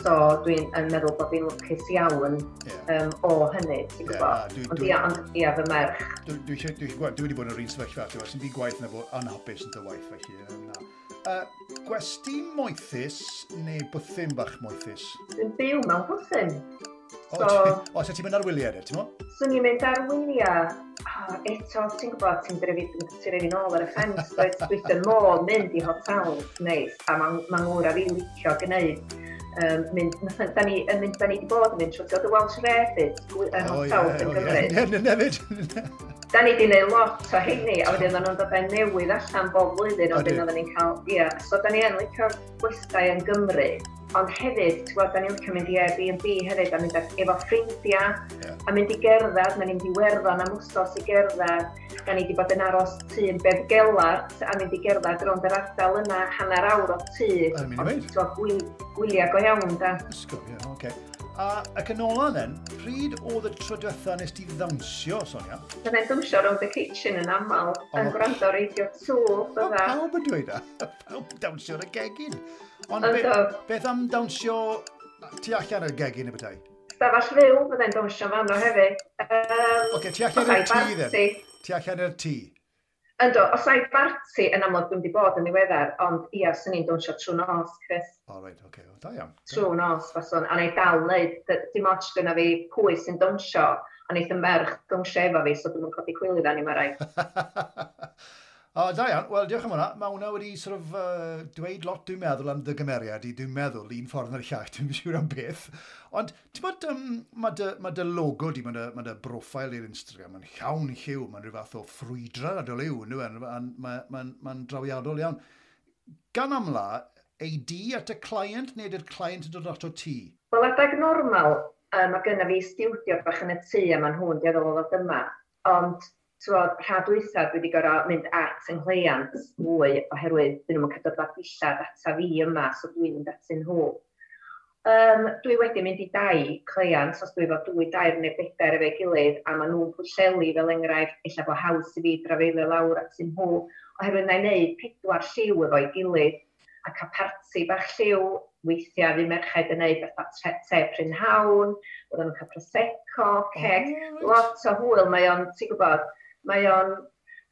So dwi'n yn meddwl bod fi'n lwcus iawn yeah. um, o hynny, ti'n gwybod? Yeah, Ond ia, ond ia, fy merch. Dwi, dwi, dwi, dwi, dwi wedi bod yn yr un sefyllfa, ti'n gwybod, sy'n di gwaith yn bod anhapus yn dy waith, felly, na. Uh, gwesti moethus neu bwthyn bach moethus? Dwi'n byw mewn bwthyn. So, o, so ti'n mynd ar wyliau edrych, ti'n mo? Swn i'n mynd ar wyliau. Oh, eto, ti'n gwybod, ti'n drefi nôl ar y ffens, dwi'n dwi modd mynd i hotels neis, a mae'n ma ngwr a fi licio gwneud um, mynd, da ni, yn mynd, da ni wedi bod yn mynd trwyddodd y Welsh Rabbit yn hotel yn Gymru. Ie, nefyd. Da ni wedi gwneud lot o hynny, a wedyn o'n nhw'n dod ben newydd allan bob blwyddyn, a wedyn oedden ni'n cael, ie, so da ni yn licio'r gwestai yn Gymru ond hefyd, ti'n gwybod, da ni'n licio mynd i Airbnb hefyd, a mynd efo ffrindiau, yeah. a mynd i gerdded, da ni'n mynd i werddon am wstos i gerdded, da ni wedi bod yn aros tŷ yn Bedd Gelart, a mynd i gerdded rond yr ardal yna, hanner awr o tŷ, ond ti'n gwyliau go iawn, da. Ysgol, ie, oce. Okay. A ac yn ola then, pryd oedd y tro diwetha nes ti ddawnsio, Sonia? Dyna'n dawnsio rownd y kitchen yn aml, yn gwrando radio 2, bydda. Pawb yn dweud e? Pawb dawnsio yn y gegin. Ond be, beth am dawnsio tu allan ar gegin y bethau? Stafell fyw, byddai'n dawnsio fan o hefyd. Um, Oce, tu allan ar tŷ dden? Tu allan ar tŷ? Ynddo, os ai barti yn amlwg dwi'n di bod yn ddiweddar, ond ia, swn ni'n dawnsio trwy nos, Chris. O, oh, reid, oce, okay. da iawn. Trwy nos, faswn, a neud dal wneud, dim ots gyda fi pwy sy'n dawnsio, a neith y merch dawnsio efo fi, so dwi'n codi cwilydd â ni mae rai. O, da iawn. Wel, diolch am hwnna. Mae hwnna wedi sort of, uh, dweud lot, dwi'n meddwl, am dy gymeriad i. Dwi'n meddwl, un ffordd na'r llall, dwi'n siŵr am beth. Ond, ti'n bod, um, mae dy, ma dy logo di, mae dy, ma dy broffil i'r Instagram, mae'n llawn lliw, mae'n rhyw fath o ffrwydra a dol mae'n ma, ma, ma, ma drawiadol iawn. Gan amla, ei di at y client neu ydy'r client yn dod at o ti? Wel, adeg normal, um, mae gynna fi studio bach yn y tŷ a mae'n hwn di ddod yma. Ond tywod, rhad dwytha, dwi wedi gorau mynd at yng nghleuant mwy oherwydd dyn nhw'n cadw dod dilla data fi yma, so dwi'n mynd at nhw. Um, dwi wedi mynd i dau cleiant, os dwi efo dwy dair neu bedair efo'i gilydd, a maen nhw'n pwyllelu fel enghraifft, illa bod haws i fi drafeilio lawr at nhw, oherwydd na i wneud pedwar lliw efo'i gilydd, a cael parti bach lliw, weithiau fi merched yn gwneud fatha te pryn hawn, oedden nhw'n cael prosecco, ceg, oh, mm. lot o hwyl mae o'n, ti'n gwybod, Mae o'n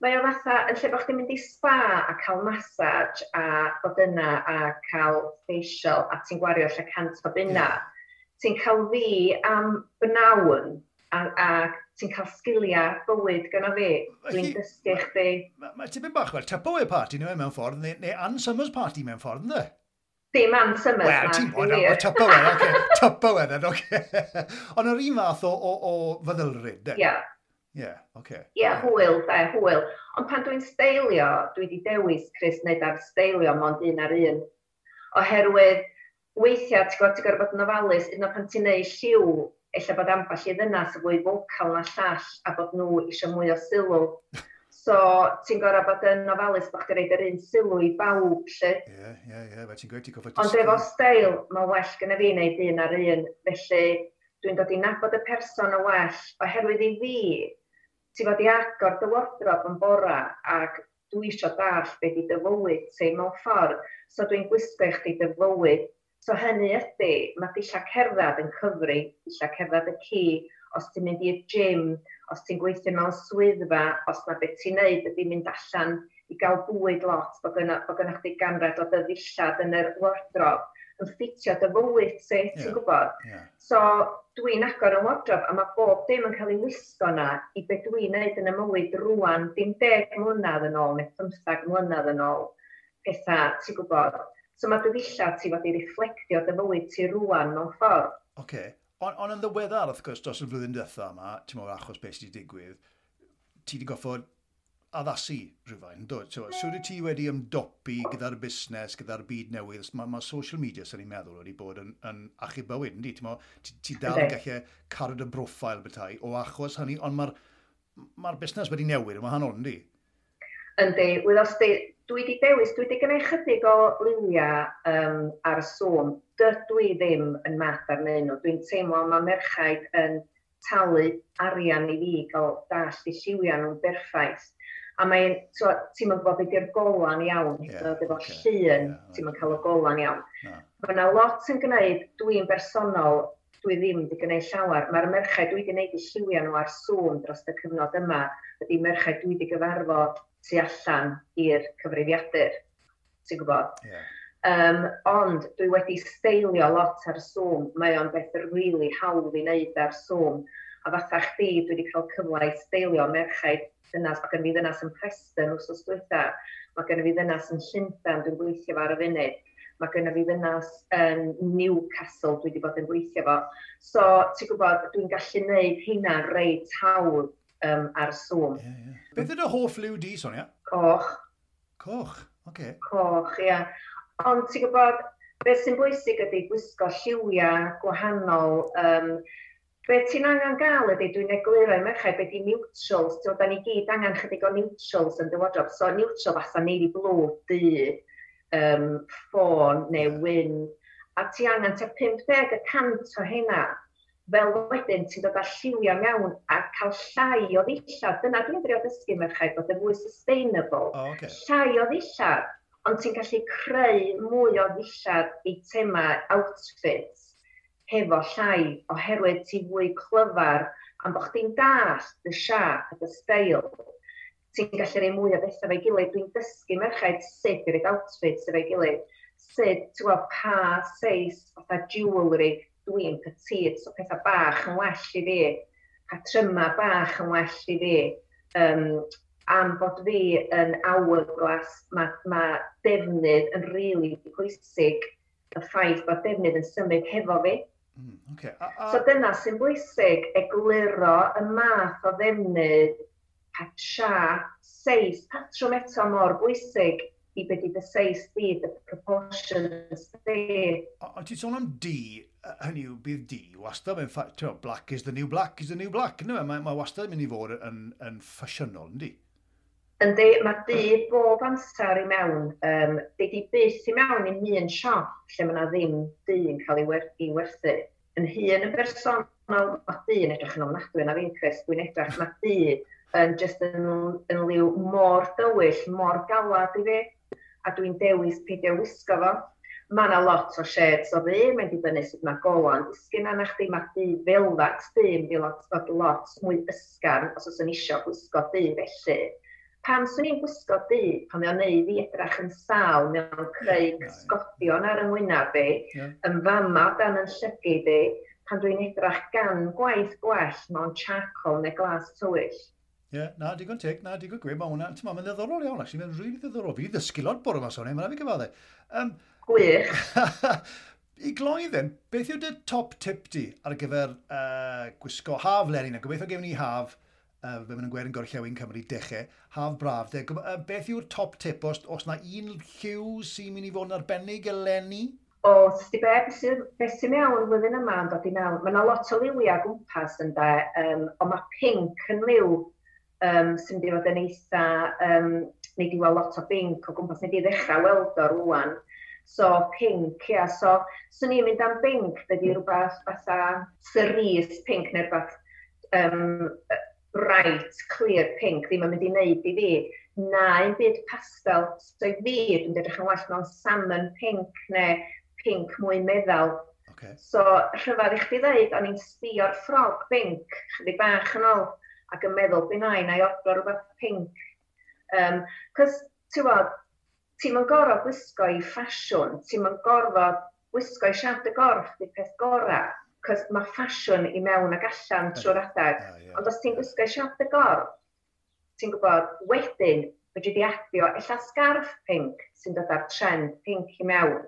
mae o'n fatha, yn lle bod chdi'n mynd i spa a cael massage a bod yna a cael facial a ti'n gwario lle cant o bunna, yeah. ti'n cael fi am bynawn a, a ti'n cael sgiliau bywyd gyda fi. Dwi'n dysgu chdi. Mae ti'n mynd bach fel tapo e party neu mewn ffordd, neu, neu Ann Summers party mewn ffordd, ynddo? Dim Ann Summers. Wel, ti'n bod, o, tapo e, oce, tapo e, oce. Ond yr un fath o, o, o feddylryd, Ie. Yeah. Ie, yeah, oce. Okay. Ie, yeah, hwyl, da, hwyl. Ond pan dwi'n steilio, dwi wedi dewis Chris wneud ar steilio mond un ar un. Oherwydd, weithiau, ti'n gwybod, ti'n gwybod bod yn ofalus, un o pan ti'n neud lliw, ella bod amball i ddynas y fwy vocal na llall, a bod nhw eisiau mwy o sylw. So, ti'n gorau bod yn ofalus bod chi'n reid yr un sylw i bawb, lle. Ie, ie, ie, ti'n gweud, ti'n gofod... Ond efo steil, mae well gyda fi wneud un ar un, felly Dwi'n dod i nabod y person yn well, oherwydd i fi, ti fod i agor dy wardrob yn bora ac dwi eisiau dall beth i dy fywyd ti mewn ffordd, so dwi'n gwisgo i chdi dy fywyd. So hynny ydy, mae dillad cerdded yn cyfri, dillad cerdded y ci, os ti'n mynd i'r gym, os ti'n gweithio mewn swyddfa, os na beth ti'n neud ydy mynd allan i gael bwyd lot, bod gynnwch chi ganred o dyddillad yn yr wardrob yn ffitio dy fywyd ti, yeah. ti'n gwybod? Yeah. So dwi'n agor yn wardrob a mae bob dim yn cael ei wisgo na i beth dwi'n neud yn y mywyd rwan, dim deg mlynedd yn ôl neu 15 mlynedd yn ôl, pethau, ti'n gwybod? So mae dy ddillad ti fod i reflectio dy fywyd ti rwan mewn ffordd. Oce, okay. ond on yn ddiweddar wrth gwrs dros y flwyddyn diwethaf yma, ti'n meddwl achos beth sydd wedi digwydd, ti wedi goffod addasu rhywfaint, dod. So, so ti wedi ymdopi gyda'r busnes, gyda'r byd newydd, mae ma social media sy'n ni'n meddwl wedi bod yn, yn achub bywyd, ynddi? Ti, ti, ti dal yn gallu carod y broffil bethau o achos hynny, ond mae'r ma busnes wedi newid yn wahanol, ynddi? Yndi, wythos di, dwi wedi dewis, dwi wedi gwneud chydig o luniau um, ar y sôn. Dydw i ddim yn math ar nyn nhw. Dwi'n teimlo mae merchaid yn talu arian i fi gael dall i lliwiau nhw'n berffaith. A mae'n, so, ti'n mynd bod beth yw'r golan iawn, yeah, so, efo okay, llun, yeah, ti'n mynd cael y golan iawn. Yeah. Mae yna lot yn gwneud, dwi'n bersonol, dwi ddim wedi gwneud llawer. Mae'r merched dwi wedi gwneud i lliwio nhw ar sŵn dros y cyfnod yma, ydy merched dwi wedi gyfarfod tu allan i'r cyfrifiadur, ti'n gwybod? Yeah. Um, ond dwi wedi steilio lot ar Zoom, mae o'n beth rili really hawdd i wneud ar Zoom. A fatha chdi, dwi wedi cael cyfle i steilio merchaid ddynas, mae gen fi ddynas yn Preston wrth ddiwetha, mae gen fi ddynas yn Llundain, dwi'n gweithio fo ar y funud, mae gen fi ddynas yn Newcastle dwi wedi bod yn gweithio fo. So, ti'n gwybod, dwi'n gallu gwneud hynna reit hawdd um, ar Zoom. Yeah, yeah. Beth ydy hoff liw di, Sonia? Coch. Coch, oce. Okay. Coch, ia. Yeah. Ond ti'n gwybod, beth sy'n bwysig ydy gwisgo lliwiau gwahanol. Um, Be ti'n angen gael ydy, dwi'n egluro i merchau, be di neutrals, ti'n da ni gyd angen chydig o neutrals yn dywodrob, so neutral fatha navy blue, du, um, ffôn neu wyn, a ti angen te 50 o hynna, fel wedyn ti'n dod â lliwio mewn a cael llai o ddillad. Dyna dwi'n drio dysgu merchau bod yn fwy sustainable. Oh, okay. Llai o ddillad, ond ti'n gallu creu mwy o ddillad i tema outfits hefo llai oherwydd ti'n fwy clyfar am bod chdi'n dast y siap ac y steil. Ti'n gallu rei mwy o bethau fe'i gilydd. Dwi'n dysgu merchaid sut i reid outfits efo'i gilydd. Sut, ti'n gweld, pa seis fatha jewelry dwi'n petit, so pethau bach yn well i fi. Patryma bach yn well i fi. Um, am bod fi yn hourglass, mae ma defnydd yn rili really pwysig y ffaith bod defnydd yn symud hefo fi Mm, okay. a, a... So dyna sy'n bwysig, egluro y math o ddefnydd patsia, seis, patrwm eto mor bwysig i beth i dy seis di, dy proportions di. Ond ti'n sôn am di, hynny yw bydd di wastad, mae'n black is the new black is the new black, e? mae mae wastad yn mynd i fod yn, yn ffasiynol, ynddi? Yndi, mae byd bob amser i mewn, um, be di bus i mewn i un siop lle mae yna ddim dŷ yn cael ei wer i werthu. Yn hun yn bersonol, mae dŷ yn edrych yn ofnadwy na fi'n Chris, dwi'n edrych, mae dŷ yn just yn, yn liw mor dywyll, mor galad i fi, a dwi'n dewis peidio wisgo fo. Mae yna lot o shades o fi, mae'n dibynnu sut mae golan disgyn yna chdi, mae di fel ddat dŷ, mae'n dod lot mwy ysgan os oes yn isio gwisgo di felly pan swn i'n gwisgo di, pan mae'n neud i edrach yn sal, mae'n creu cysgodion ar yng ngwynaf i, yeah. yn fama dan yn llygu di, pan dwi'n edrach gan gwaith gwell mewn charcoal neu glas tywyll. Ie, yeah, na, digon teg, na, digon gwe, mae hwnna, ti'n ma'n ddiddorol iawn, actually, mae'n rili ddiddorol. Fi ddysgu lot bore yma sôn, ei, mae'n fi gyfadde. Um, Gwych. I gloi then, beth yw dy top tip di ar gyfer uh, gwisgo haf leri? Gobeithio gewn ni haf uh, fe maen nhw'n gwerin gorllewin Cymru dechrau, haf braf. De. Uh, beth yw'r top tip os, os na un lliw sy'n mynd i fod yn arbennig eleni? O, sydd beth sy'n sy mewn flwyddyn yma yn dod i mewn. Mae yna lot o liwiau gwmpas yn de, um, ond mae pink yn liw um, sy'n mynd i fod yn eitha, um, neu di weld e lot o binc o gwmpas, neu di ddechrau weld o rwan. So, pink, ia. Yeah. So, swn i'n mynd am pink, dydy rhywbeth fatha cerise pink neu rhywbeth um, bright, clear pink ddim yn mynd i wneud i fi, na un byd pastel. So i fi, dwi'n edrych yn well mewn salmon pink neu pink mwy meddal. Okay. So rhyfedd i chdi ddeud, o'n i'n sbio'r ffrog pink, chydig bach yn ôl, ac yn meddwl, byn ai, na i odro rhywbeth pink. Um, Cos, ti'n bod, ti'n mynd gorfod gwisgo i ffasiwn, ti'n mynd gorfod gwisgo i siarad y gorff, di peth gorau cos mae ffasiwn i mewn ac allan trwy'r adeg. Yeah, yeah. Ond os ti'n gwisgo siop y gorff, ti'n gwybod, wedyn fedri di adio illa sgarf pink sy'n dod ar trend pink i mewn.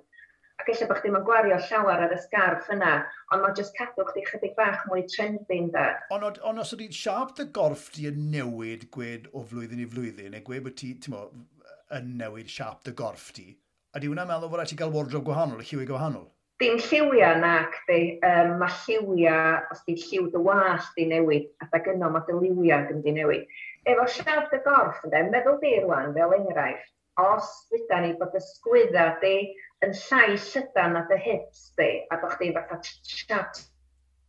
Ac ella bod chdi'n gwario llawer ar y sgarf yna, ond mae'n just cadw chdi chydig bach mwy trendy da. Ond on, on os ydy'n siarp dy gorff di yn newid gwed o flwyddyn i flwyddyn, neu gwed bod ti, ti'n mo, yn newid siarp dy gorff di, ydy hwnna'n meddwl bod ti gael wardrobe gwahanol, y lliwi gwahanol? dim lliwiau nac di, um, mae lliwiau, os di lliw dy wallt di newid, a da gynno mae dy liwiau ddim di newid. Efo siarad dy gorff, ynddo, meddwl di rwan, fel enghraifft, os dda ni bod y sgwydda di yn llai llydan na dy hips di, a bod chdi fatha chat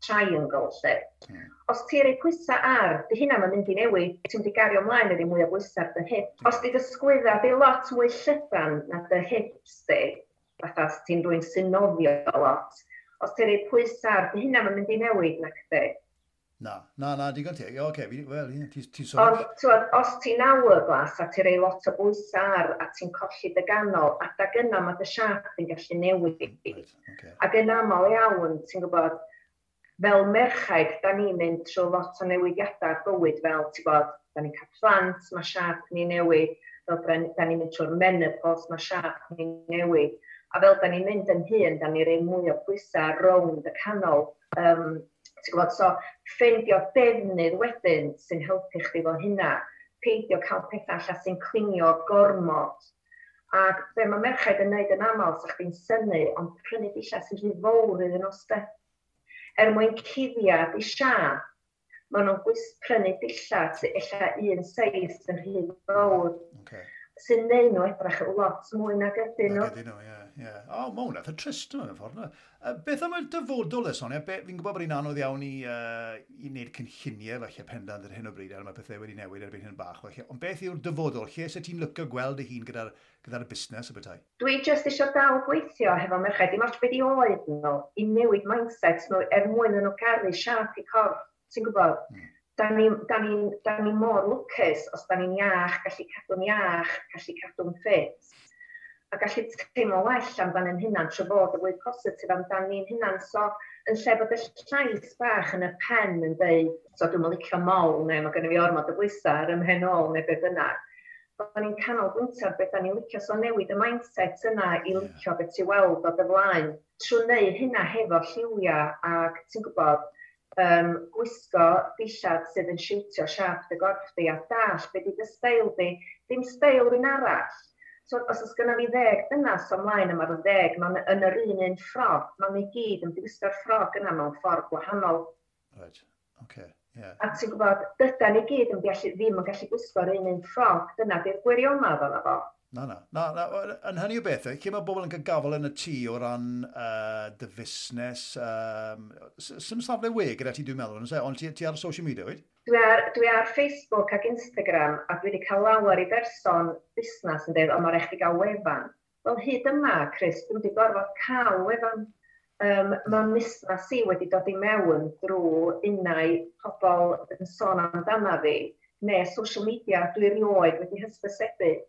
triangle lle. Mm. Os ti'n rhoi pwysa ar, di hynna mae'n mynd i newid, ti'n mynd i gario ymlaen ydy mwy o bwysa ar dy hip. Os di dy sgwydda di lot mwy llydan na dy hips di, fatha os ti'n rwy'n synofio lot, os ti'n rhoi pwysau ar dy hynna, mae'n mynd i newid na chdi. Na, na, na, digon ti. O, oce, okay, wel, ti'n ti sôn. Ond, os ti'n awr glas a ti'n rhoi lot o bwysau ar a ti'n colli dy ganol, a da gyna mae dy siap yn gallu newid. Right, okay. Ac yn aml iawn, ti'n gwybod, fel merchaid, da ni'n mynd trwy lot o newidiadau bywyd fel, ti'n gwybod, da ni'n cael plant, mae siap ni'n newid, fel da ni'n mynd trwy'r menopause, mae siap ni'n newid. A fel da ni'n mynd yn hun, da ni'n rei mwy o bwysau rownd y canol. Um, ti'n gwybod, so ffeindio defnydd wedyn sy'n helpu chdi fo hynna. Peidio cael pethau allan sy'n clinio gormod. Ac be mae merchaid yn gwneud yn aml, sa'ch chi'n synnu, ond prynu dillad sy'n rhy fawr iddyn nhw ste. Er mwyn cuddiad i sia, maen nhw'n prynu dillad sy'n eich un seis yn rhy fawr. Okay sy'n neud nhw edrych lot mwy nag ydyn nhw. Ydyn nhw, ie. ie. O, mae hwnna, dda trist nhw yn y ffordd Uh, Beth am y dyfodol y Sonia? Fi'n gwybod bod hi'n anodd iawn i, uh, i wneud cynlluniau falle pendant ar hyn o bryd, ar mae pethau wedi newid erbyn hyn bach. Falle. Ond beth yw'r dyfodol? Lle sy'n ti'n lycio gweld y hun gyda'r gyda busnes y bethau? Dwi jyst eisiau dal gweithio hefo merched. Dim ots beth i oed nhw, i newid mindset nhw er mwyn yn nhw caru siarad i corff. Ti'n gwybod? Mm da ni, da ni, da ni mor lwcus os da ni'n iach, gallu cadw'n iach, gallu cadw'n ffit. A gallu teimlo well amdan yn hynna'n trwy bod y fwy positif amdan ni'n hynna'n So, yn lle bod y llais bach yn y pen yn dweud, so dwi'n licio mol, neu mae gen i fi ormod y bwysau ar ymhen ôl, neu beth yna. Bod ni'n canolbwyntio ar beth da ni'n licio, so newid y mindset yna i licio beth ti weld o dy flaen. Trwy wneud hynna hefo lliwiau ac ti'n gwybod, um, gwisgo dillad sydd yn siwtio siap dy gorff di a dall beth ydy dy steil di, ddim steil rhywun arall. So, os oes gynna fi ddeg dynas ymlaen yma ar y ddeg, mae'n yn yr un un ffrog, mae'n ei gyd yn ddiwisgo'r ffrog yna mewn ffordd gwahanol. Right, okay. Yeah. A ti'n gwybod, dyda ni gyd yn gallu, ddim yn gallu gwisgo'r un un ffrog, dyna di'r gwirionedd o'n efo. Na, na. na, na. Yn hynny o bethau, lle mae bobl yn cael gafel yn y tŷ o ran uh, dy fusnes, um, sy'n safle we gyda ti dwi'n meddwl, e? ond ti, ti ar social media, wyt? Dwi ar, dwi ar Facebook ac Instagram, a dwi wedi cael lawer i berson busnes yn dweud, ond mae'n rhaid gael wefan. Wel, hyd yma, Chris, dwi wedi gorfod cael wefan. Um, mae busnes i wedi dod i mewn drwy unau pobl yn sôn amdana fi, neu social media, dwi erioed wedi hysbysebu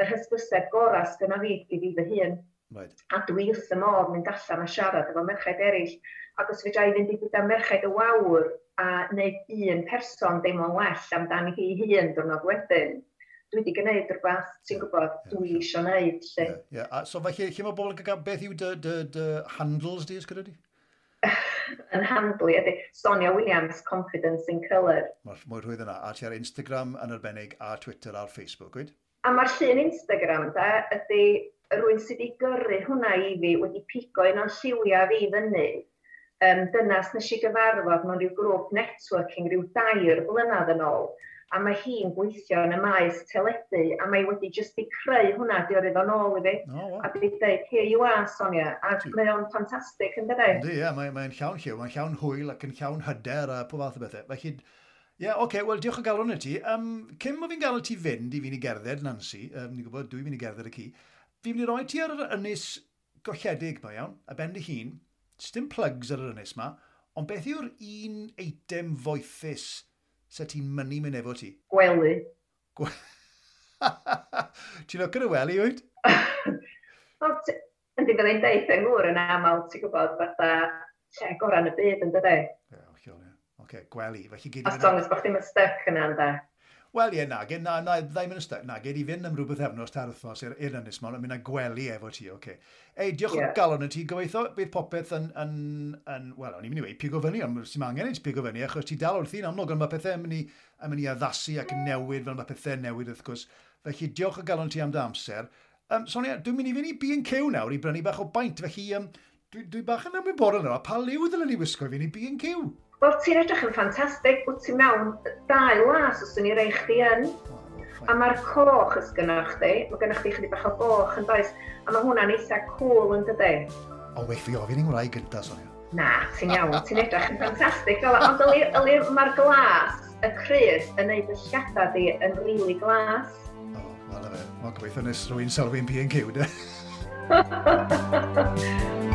yr hysbyseb gorau sy'n fi i fi fy hun. Right. A dwi wrth y môr mynd allan a siarad efo merched eraill. Ac os fydda i fynd i gyda merched y wawr a wneud un person deimlo'n well amdani hi hun dwrnod wedyn, dwi wedi gwneud rhywbeth, ti'n gwybod, yeah, dwi eisiau gwneud. Lle. Yeah, yeah. A, so felly, lle mae bobl yn gael beth yw dy, dy, dy handles di, ysgrifennu di? yn handlu, ydy Sonia Williams, Confidence in Colour. Mae'r mwy rhwydd yna, a ti ar Instagram yn arbennig, a Twitter a'r Facebook, gwyd? A mae'r llun Instagram da ydy rwy'n sydd wedi gyrru hwnna i fi wedi pigo un o'n lliwiau fi fyny. Um, dynas nes i gyfarfod mewn rhyw grŵp networking rhyw dair blynedd yn ôl a mae hi'n gweithio yn y maes teledu, a mae wedi jyst i creu hwnna, di oedd o'n ôl i fi, oh, wow. a di dweud, here you are, Sonia, a mae o'n ffantastig, yn dydi? Ynddi, ie, mae'n mae llawn lliw, mae'n llawn hwyl ac yn llawn hyder a pob fath o bethau. Felly, Ie, yeah, oce, okay, wel diolch o galw i ti. Um, cyn mo fi'n gael ti fynd i fi'n i gerdded, Nancy, um, ni'n gwybod, dwi'n mynd i gerdded y ci, fi'n mynd i roi ti ar yr ynys golledig, mae iawn, a ben dy hun, dim plugs ar yr ynys ma, ond beth yw'r un eitem foethus sa ti'n mynd mynd efo ti? Gwely. Gwe... ti'n lwc yn y wely, wyt? Yndi, byddai'n deithio'n ngŵr yn aml, ti'n gwybod, fatha lle gorau yn y byd, yn dydy? Yeah okay, gwely. Felly, gyd As long as bod chdi'n stuck yna, ynda. Wel, ie, na, na, na, ddim yn ystod. Na, gyd i fynd am rhywbeth efnos ta'r wythnos i'r i'r ynys mond, yn mynd â gwely efo ti, oce. Okay. Ei, diolch yeah. o galon y ti, gobeithio bydd popeth yn, yn, yn wel, o'n i'n mynd i wei, pigo fyny, ond sy'n angen i'n pigo fyny, achos ti dal wrth i'n amlwg, ond mae pethau yn mynd i, yn mynd i addasu ac newid, fel mae pethau newid, wrth gwrs. Felly, diolch o galon ti am dy amser. Um, Sonia, dwi'n mynd i fynd i B&Q nawr i brynu bach o baint, felly um, dwi'n dwi bach yn ymwybodol yna, pa liw ddylen ni wisgo i fynd i B&Q? Wel, ti'n edrych yn ffantastig, wyt ti'n mewn dau las os ydyn i rei chdi yn. A mae'r coch ys gynnwch chdi, mae gynnwch chdi chydig bach o boch yn does, a mae hwnna'n eitha cool yn dydy. O, well fi ofyn i'n ngwraeg gynta, Sonia. Na, ti'n iawn, ti'n edrych yn ffantastig ond mae'r glas, y crys, yn neud y lladau di yn rili really glas. O, wel efe, mae'n gobeithio nes rwy'n sylwi'n P&Q, de?